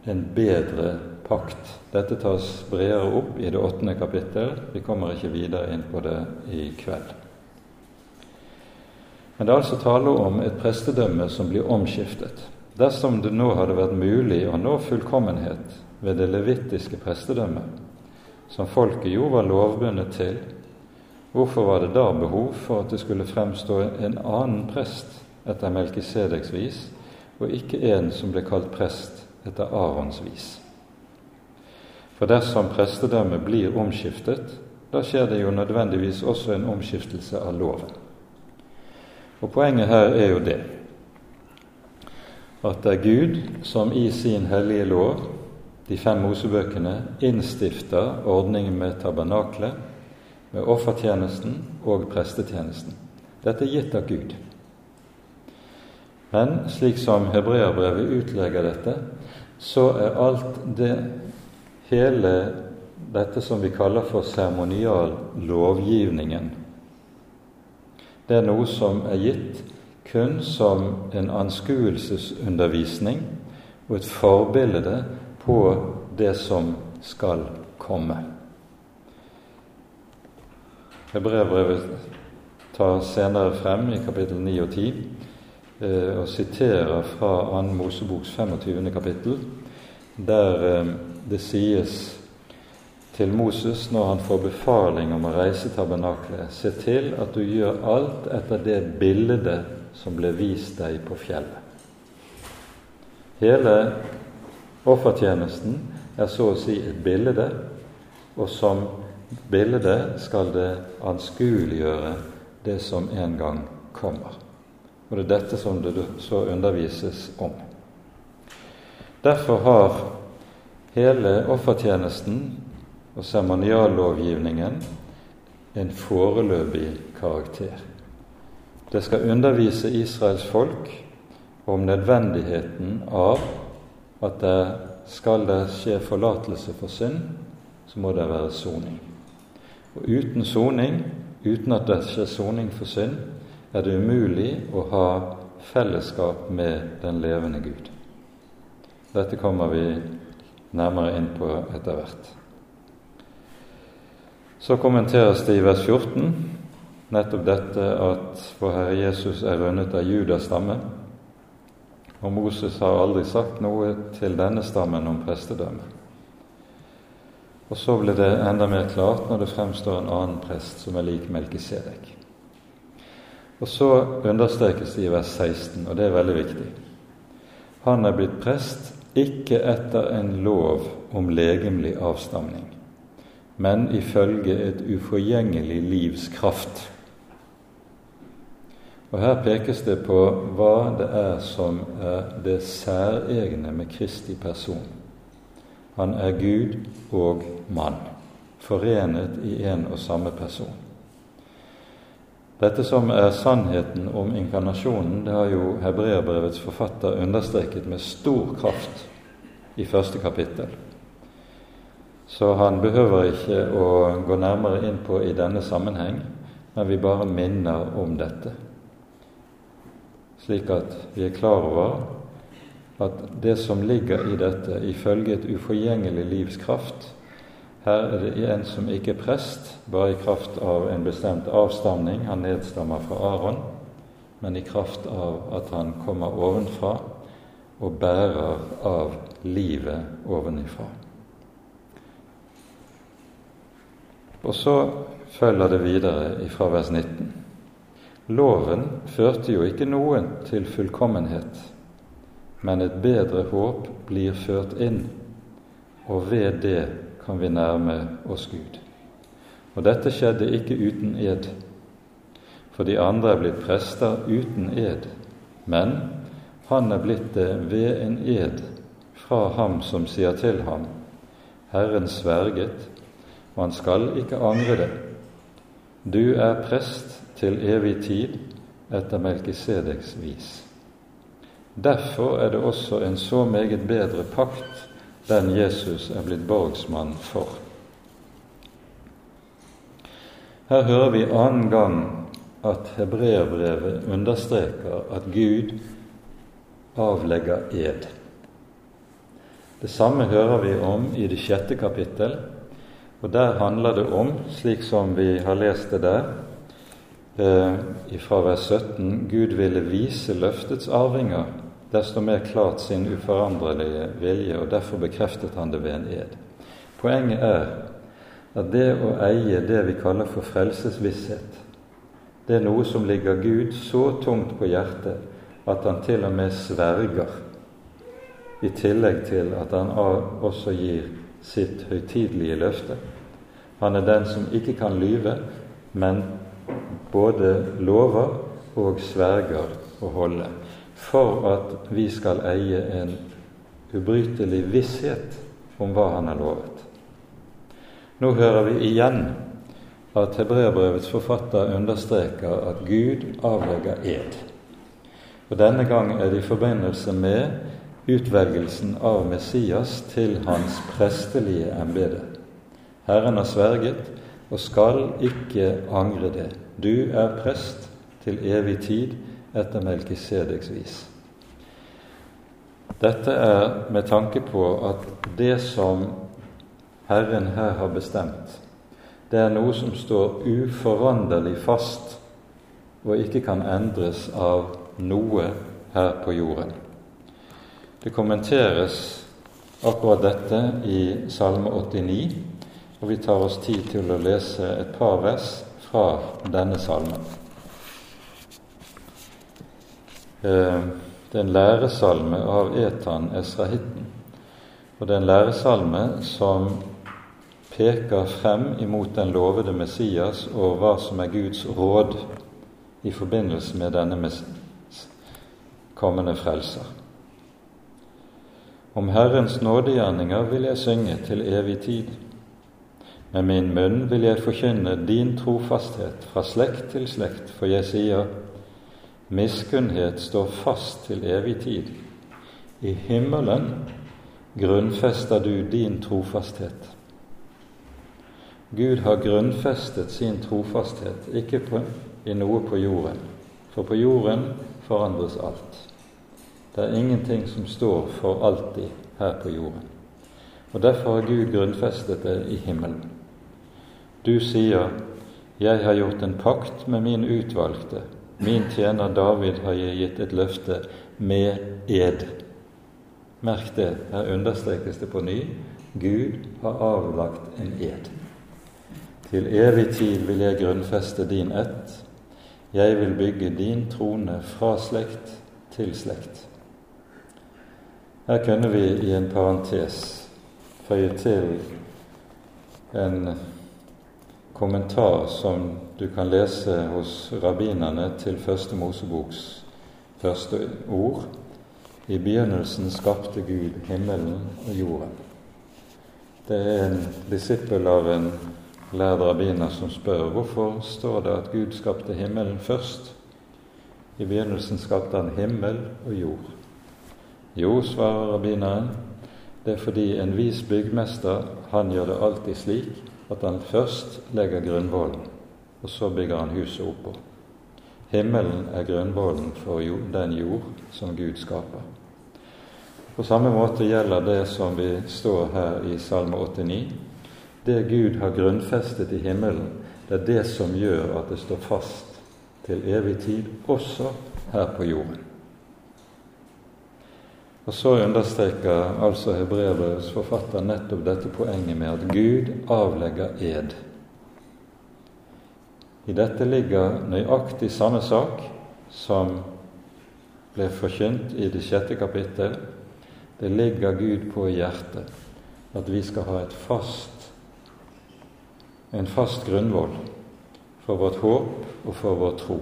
en bedre pakt. Dette tas bredere opp i det åttende kapittel. Vi kommer ikke videre inn på det i kveld. Men det er altså tale om et prestedømme som blir omskiftet. Dersom det nå hadde vært mulig å nå fullkommenhet ved det levittiske prestedømmet, som folket jo var lovbundet til, hvorfor var det da behov for at det skulle fremstå en annen prest etter Melkisedeks vis, og ikke en som ble kalt prest etter Arons vis? For dersom prestedømmet blir omskiftet, da skjer det jo nødvendigvis også en omskiftelse av loven. Og Poenget her er jo det at det er Gud som i sin hellige lov, de fem Mosebøkene, innstifter ordningen med tabernaklet, med offertjenesten og prestetjenesten. Dette er gitt av Gud. Men slik som hebreerbrevet utlegger dette, så er alt det hele dette som vi kaller for seremonial lovgivningen det er noe som er gitt kun som en anskuelsesundervisning og et forbilde på det som skal komme. Hebreerbrevet tar senere frem i kapittel 9 og 10 eh, og siterer fra 2. Moseboks 25. kapittel, der eh, det sies til Moses når han får befaling om å reise tabernaklet, se til at du gjør alt etter det bildet som ble vist deg på fjellet. Hele offertjenesten er så å si et bilde, og som bilde skal det anskueliggjøre det som en gang kommer. Og det er dette som det så undervises om. Derfor har hele offertjenesten og seremoniallovgivningen en foreløpig karakter. Det skal undervise Israels folk om nødvendigheten av at det skal det skje forlatelse for synd, så må det være soning. Og uten soning, uten at det skjer soning for synd, er det umulig å ha fellesskap med den levende Gud. Dette kommer vi nærmere inn på etter hvert. Så kommenteres det i vers 14 nettopp dette at vår Herre Jesus er rundet av Judas stamme. Og Moses har aldri sagt noe til denne stammen om prestedømme. Og så blir det enda mer klart når det fremstår en annen prest som er lik Melkisedek. Og så understrekes det i vers 16, og det er veldig viktig. Han er blitt prest ikke etter en lov om legemlig avstamning, men ifølge et uforgjengelig livs kraft. Og Her pekes det på hva det er som er det særegne med Kristi person. Han er Gud og mann, forenet i en og samme person. Dette som er sannheten om inkarnasjonen, det har jo hebreerbrevets forfatter understreket med stor kraft i første kapittel. Så han behøver ikke å gå nærmere inn på i denne sammenheng, men vi bare minner om dette, slik at vi er klar over at det som ligger i dette, ifølge et uforgjengelig livs kraft Her er det en som ikke er prest, bare i kraft av en bestemt avstamning. Han nedstammer fra Aron, men i kraft av at han kommer ovenfra og bærer av livet ovenifra. Og så følger det videre fra vers 19. Loven førte jo ikke noen til fullkommenhet men et bedre håp blir ført inn, og ved det kan vi nærme oss Gud. Og dette skjedde ikke uten ed, for de andre er blitt prester uten ed, men han er blitt det ved en ed fra ham som sier til ham, Herren sverget, og han skal ikke angre det. Du er prest til evig tid etter Melkisedeks vis. Derfor er det også en så meget bedre pakt den Jesus er blitt borgsmann for. Her hører vi annen gang at hebreerbrevet understreker at Gud avlegger ed. Det samme hører vi om i det sjette kapittel, og der handler det om, slik som vi har lest det der, eh, fra vers 17, Gud ville vise løftets arvinger desto mer klart sin uforanderlige vilje, og derfor bekreftet han det ved en ed. Poenget er at det å eie det vi kaller for frelsesvisshet, det er noe som ligger Gud så tungt på hjertet at han til og med sverger, i tillegg til at han også gir sitt høytidelige løfte. Han er den som ikke kan lyve, men både lover og sverger å holde for at vi skal eie en ubrytelig visshet om hva Han har lovet. Nå hører vi igjen at hebreerbrevets forfatter understreker at Gud avlegger ed. Og Denne gang er det i forbindelse med utvelgelsen av Messias til hans prestelige embete. Herren har sverget og skal ikke angre det. Du er prest til evig tid etter Melkisedeks vis. Dette er med tanke på at det som Herren her har bestemt, det er noe som står uforanderlig fast og ikke kan endres av noe her på jorden. Det kommenteres akkurat dette i Salme 89, og vi tar oss tid til å lese et par vers fra denne salmen. Eh, det er en læresalme av Etan Esrahitten. Og det er en læresalme som peker frem imot den lovede Messias og hva som er Guds råd i forbindelse med denne kommende frelser. Om Herrens nådegjerninger vil jeg synge til evig tid. Med min munn vil jeg forkynne din trofasthet fra slekt til slekt, for jeg sier:" Miskunnhet står fast til evig tid. I himmelen grunnfester du din trofasthet. Gud har grunnfestet sin trofasthet ikke på, i noe på jorden, for på jorden forandres alt. Det er ingenting som står for alltid her på jorden. Og Derfor har Gud grunnfestet det i himmelen. Du sier, 'Jeg har gjort en pakt med min utvalgte', Min tjener David har jeg gitt et løfte med ed. Merk det, her understrekes det på ny. Gud har avlagt en ed. Til evig tid vil jeg grunnfeste din ett. Jeg vil bygge din trone fra slekt til slekt. Her kunne vi i en parentes føye til en kommentar som du kan lese hos rabbinerne til Første Moseboks første ord. I begynnelsen skapte Gud himmelen og jorden. Det er en disippel av en lærd rabbiner som spør hvorfor står det at Gud skapte himmelen først. I begynnelsen skapte han himmel og jord. Jo, svarer rabbineren, det er fordi en vis byggmester han gjør det alltid slik at han først legger grunnvollen, og så bygger han huset oppå. Himmelen er grunnvollen for den jord som Gud skaper. På samme måte gjelder det som vi står her i Salme 89. Det Gud har grunnfestet i himmelen, det er det som gjør at det står fast til evig tid, også her på jorden. Og så understreker altså hebreerbrevets forfatter nettopp dette poenget med at Gud avlegger ed. I dette ligger nøyaktig samme sak som ble forkynt i det sjette kapittel. Det ligger Gud på hjertet at vi skal ha fast, en fast grunnvoll for vårt håp og for vår tro.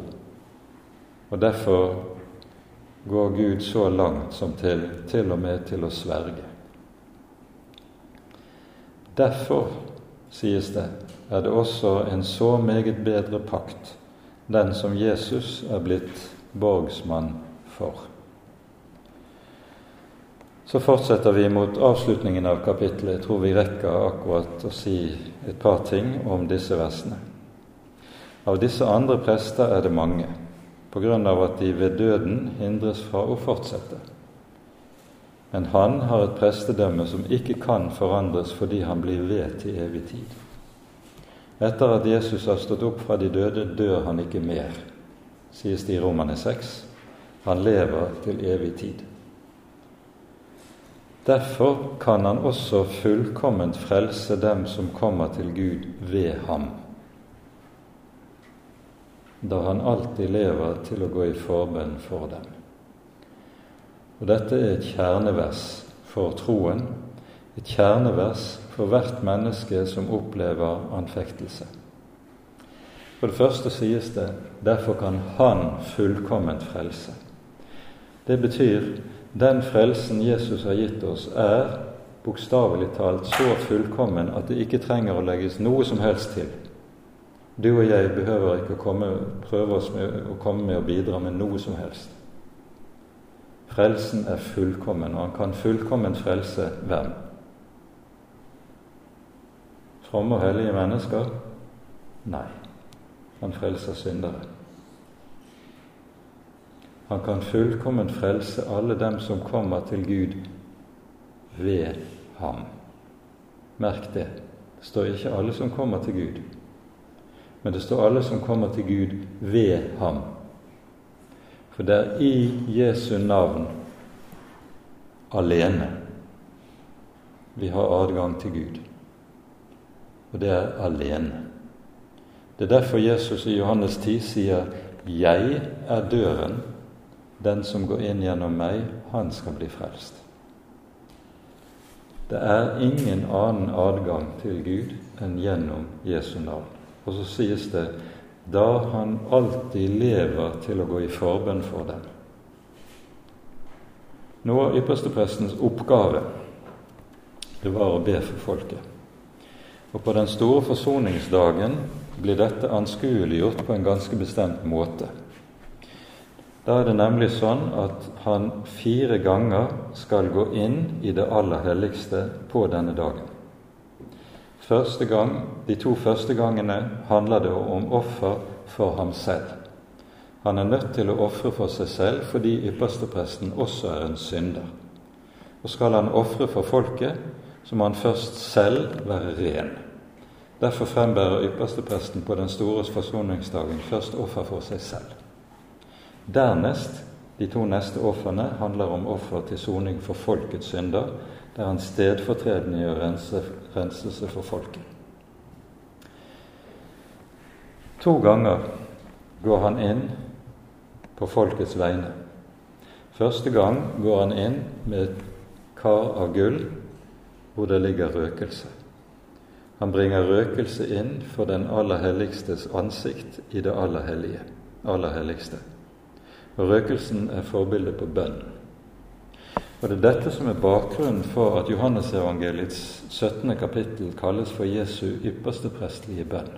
Og Derfor går Gud så langt som til til og med til å sverge. Derfor, sies det, er det også en så meget bedre pakt, den som Jesus er blitt borgsmann for. Så fortsetter vi mot avslutningen av kapittelet. Jeg tror vi rekker akkurat å si et par ting om disse versene. Av disse andre prester er det mange av at de ved døden hindres fra å fortsette. Men han har et prestedømme som ikke kan forandres fordi han blir ved til evig tid. Etter at Jesus har stått opp fra de døde, dør han ikke mer, sies det i Romane 6. Han lever til evig tid. Derfor kan han også fullkomment frelse dem som kommer til Gud ved ham da han alltid lever til å gå i forbønn for dem. Og Dette er et kjernevers for troen, et kjernevers for hvert menneske som opplever anfektelse. For det første sies det derfor kan Han fullkomment frelse. Det betyr den frelsen Jesus har gitt oss, er bokstavelig talt så fullkommen at det ikke trenger å legges noe som helst til. Du og jeg behøver ikke å komme, prøve oss med, å komme med og bidra med noe som helst. Frelsen er fullkommen, og han kan fullkomment frelse hvem? Fromme og hellige mennesker? Nei, han frelser syndere. Han kan fullkomment frelse alle dem som kommer til Gud ved ham. Merk det. Det står ikke 'alle som kommer til Gud', men det står 'alle som kommer til Gud ved ham'. For det er i Jesu navn alene vi har adgang til Gud. Og det er alene. Det er derfor Jesus i Johannes 10 sier 'Jeg er døren'. Den som går inn gjennom meg, han skal bli frelst. Det er ingen annen adgang til Gud enn gjennom Jesu navn. Og så sies det da han alltid lever til å gå i forbønn for dem. Noe av yppersteprestens oppgave det var å be for folket. Og på den store forsoningsdagen blir dette anskueliggjort på en ganske bestemt måte. Da er det nemlig sånn at han fire ganger skal gå inn i det aller helligste på denne dagen. Første gang, De to første gangene handler det om offer for ham selv. Han er nødt til å ofre for seg selv fordi ypperstepresten også er en synder. Og skal han ofre for folket, så må han først selv være ren. Derfor frembærer ypperstepresten på den store forsoningsdagen først offer for seg selv. Dernest, de to neste ofrene, handler om offer til soning for folkets synder, der han stedfortredende gjør rense, renselse for folket. To ganger går han inn på folkets vegne. Første gang går han inn med et kar av gull hvor det ligger røkelse. Han bringer røkelse inn for den aller helligstes ansikt i det aller hellige, aller helligste. Og røkelsen er forbildet på bønn. Og Det er dette som er bakgrunnen for at Johannesevangeliets 17. kapittel kalles for Jesu ypperste prestlige bønn.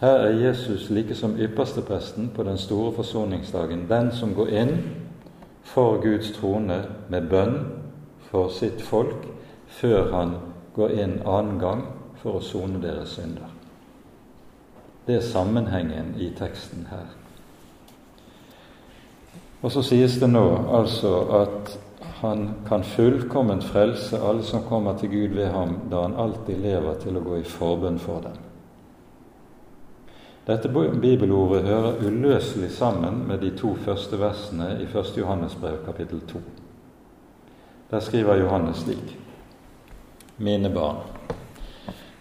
Her er Jesus like som ypperstepresten på den store forsoningsdagen, den som går inn for Guds trone med bønn for sitt folk før han går inn annen gang for å sone deres synder. Det er sammenhengen i teksten her. Og så sies det nå altså at han kan fullkomment frelse alle som kommer til Gud ved ham, da han alltid lever til å gå i forbønn for dem. Dette bibelordet hører uløselig sammen med de to første versene i 1. Johannes brev, kapittel 2. Der skriver Johannes slik.: Mine barn,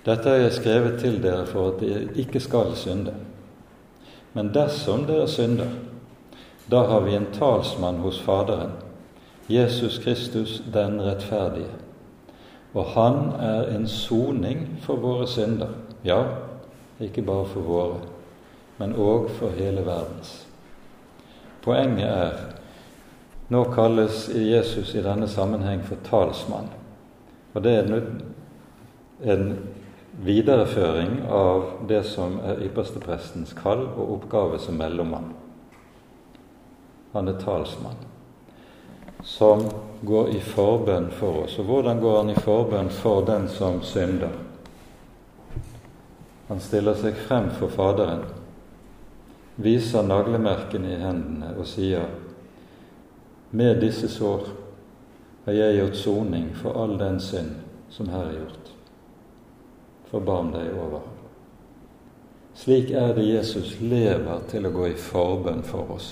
dette har jeg skrevet til dere for at dere ikke skal synde. Men dersom dere synder, da har vi en talsmann hos Faderen, Jesus Kristus den rettferdige. Og han er en soning for våre synder. Ja, ikke bare for våre, men òg for hele verdens. Poenget er nå kalles Jesus i denne sammenheng for talsmann. Og det er en videreføring av det som er yppersteprestens kall og oppgave som mellommann. Han er talsmann, som går i forbønn for oss. Og hvordan går han i forbønn for den som synder? Han stiller seg frem for Faderen, viser naglemerkene i hendene og sier med disse sår har jeg gjort soning for all den synd som her er gjort forbarm deg over ham. Slik er det Jesus lever til å gå i forbønn for oss.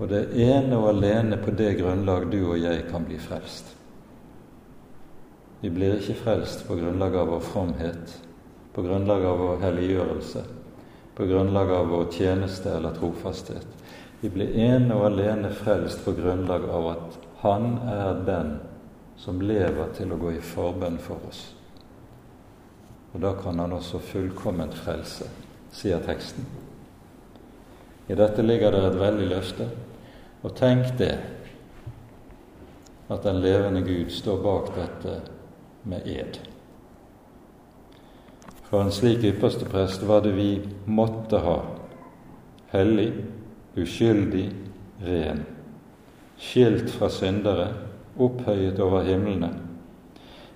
Og det er ene og alene på det grunnlag du og jeg kan bli frelst. Vi blir ikke frelst på grunnlag av vår fromhet, på grunnlag av vår helliggjørelse, på grunnlag av vår tjeneste eller trofasthet. Vi blir ene og alene frelst på grunnlag av at Han er den som lever til å gå i forbønn for oss. Og da kan han også fullkomment frelse, sier teksten. I dette ligger det et veldig løfte. Og tenk det, at den levende Gud står bak dette med ed. For en slik ypperste prest var det vi måtte ha. Hellig, uskyldig, ren. Skilt fra syndere, opphøyet over himlene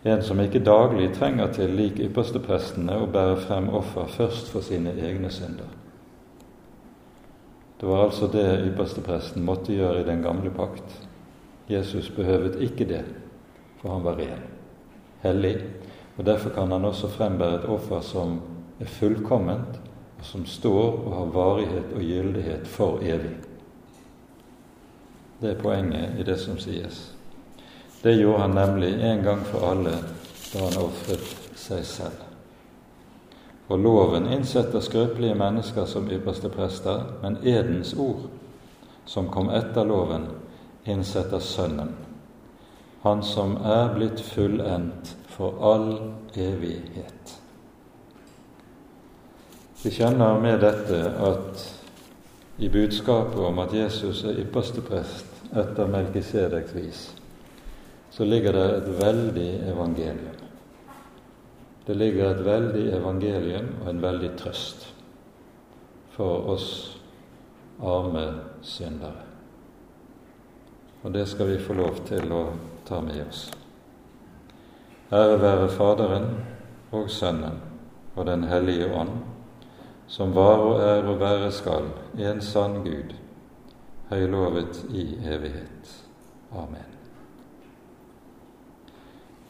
en som ikke daglig trenger til, lik yppersteprestene, å bære frem offer først for sine egne synder. Det var altså det ypperstepresten måtte gjøre i den gamle pakt. Jesus behøvet ikke det, for han var ren, hellig, og derfor kan han også frembære et offer som er fullkomment, og som står og har varighet og gyldighet for evig. Det er poenget i det som sies. Det gjorde han nemlig en gang for alle da han ofret seg selv. For loven innsetter skrøpelige mennesker som ypperste prester, men edens ord, som kom etter loven, innsetter Sønnen, Han som er blitt fullendt for all evighet. Vi kjenner med dette at i budskapet om at Jesus er ypperste prest etter Melkisedeks vis, så ligger det et veldig evangelium. Det ligger et veldig evangelium og en veldig trøst for oss arme syndere. Og det skal vi få lov til å ta med oss. Ære være Faderen og Sønnen og Den hellige ånd som var og er og være skal, en sann Gud, høylovet i evighet. Amen.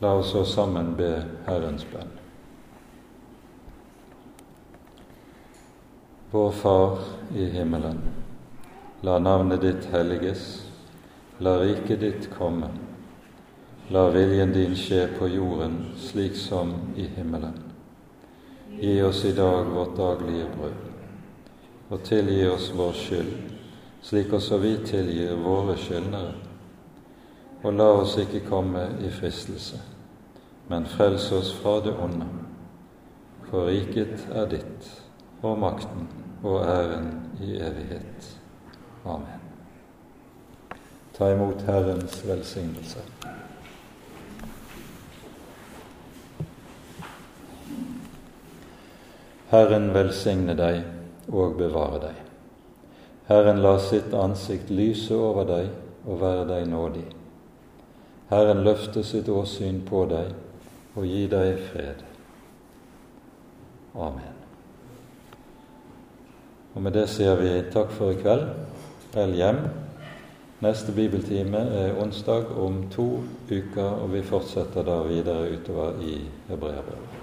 La oss så sammen be Herrens bønn. Vår Far i himmelen. La navnet ditt helliges. La riket ditt komme. La viljen din skje på jorden slik som i himmelen. Gi oss i dag vårt daglige brød, og tilgi oss vår skyld, slik også vi tilgir våre skyldnere. Og la oss ikke komme i fristelse, men frels oss fra det onde. For riket er ditt, og makten og æren i evighet. Amen. Ta imot Herrens velsignelse. Herren velsigne deg og bevare deg. Herren la sitt ansikt lyse over deg og være deg nådig. Herren løfte sitt åsyn på deg og gi deg fred. Amen. Og Med det sier vi takk for i kveld. Vel hjem. Neste bibeltime er onsdag om to uker, og vi fortsetter da videre utover i Hebreabrevet.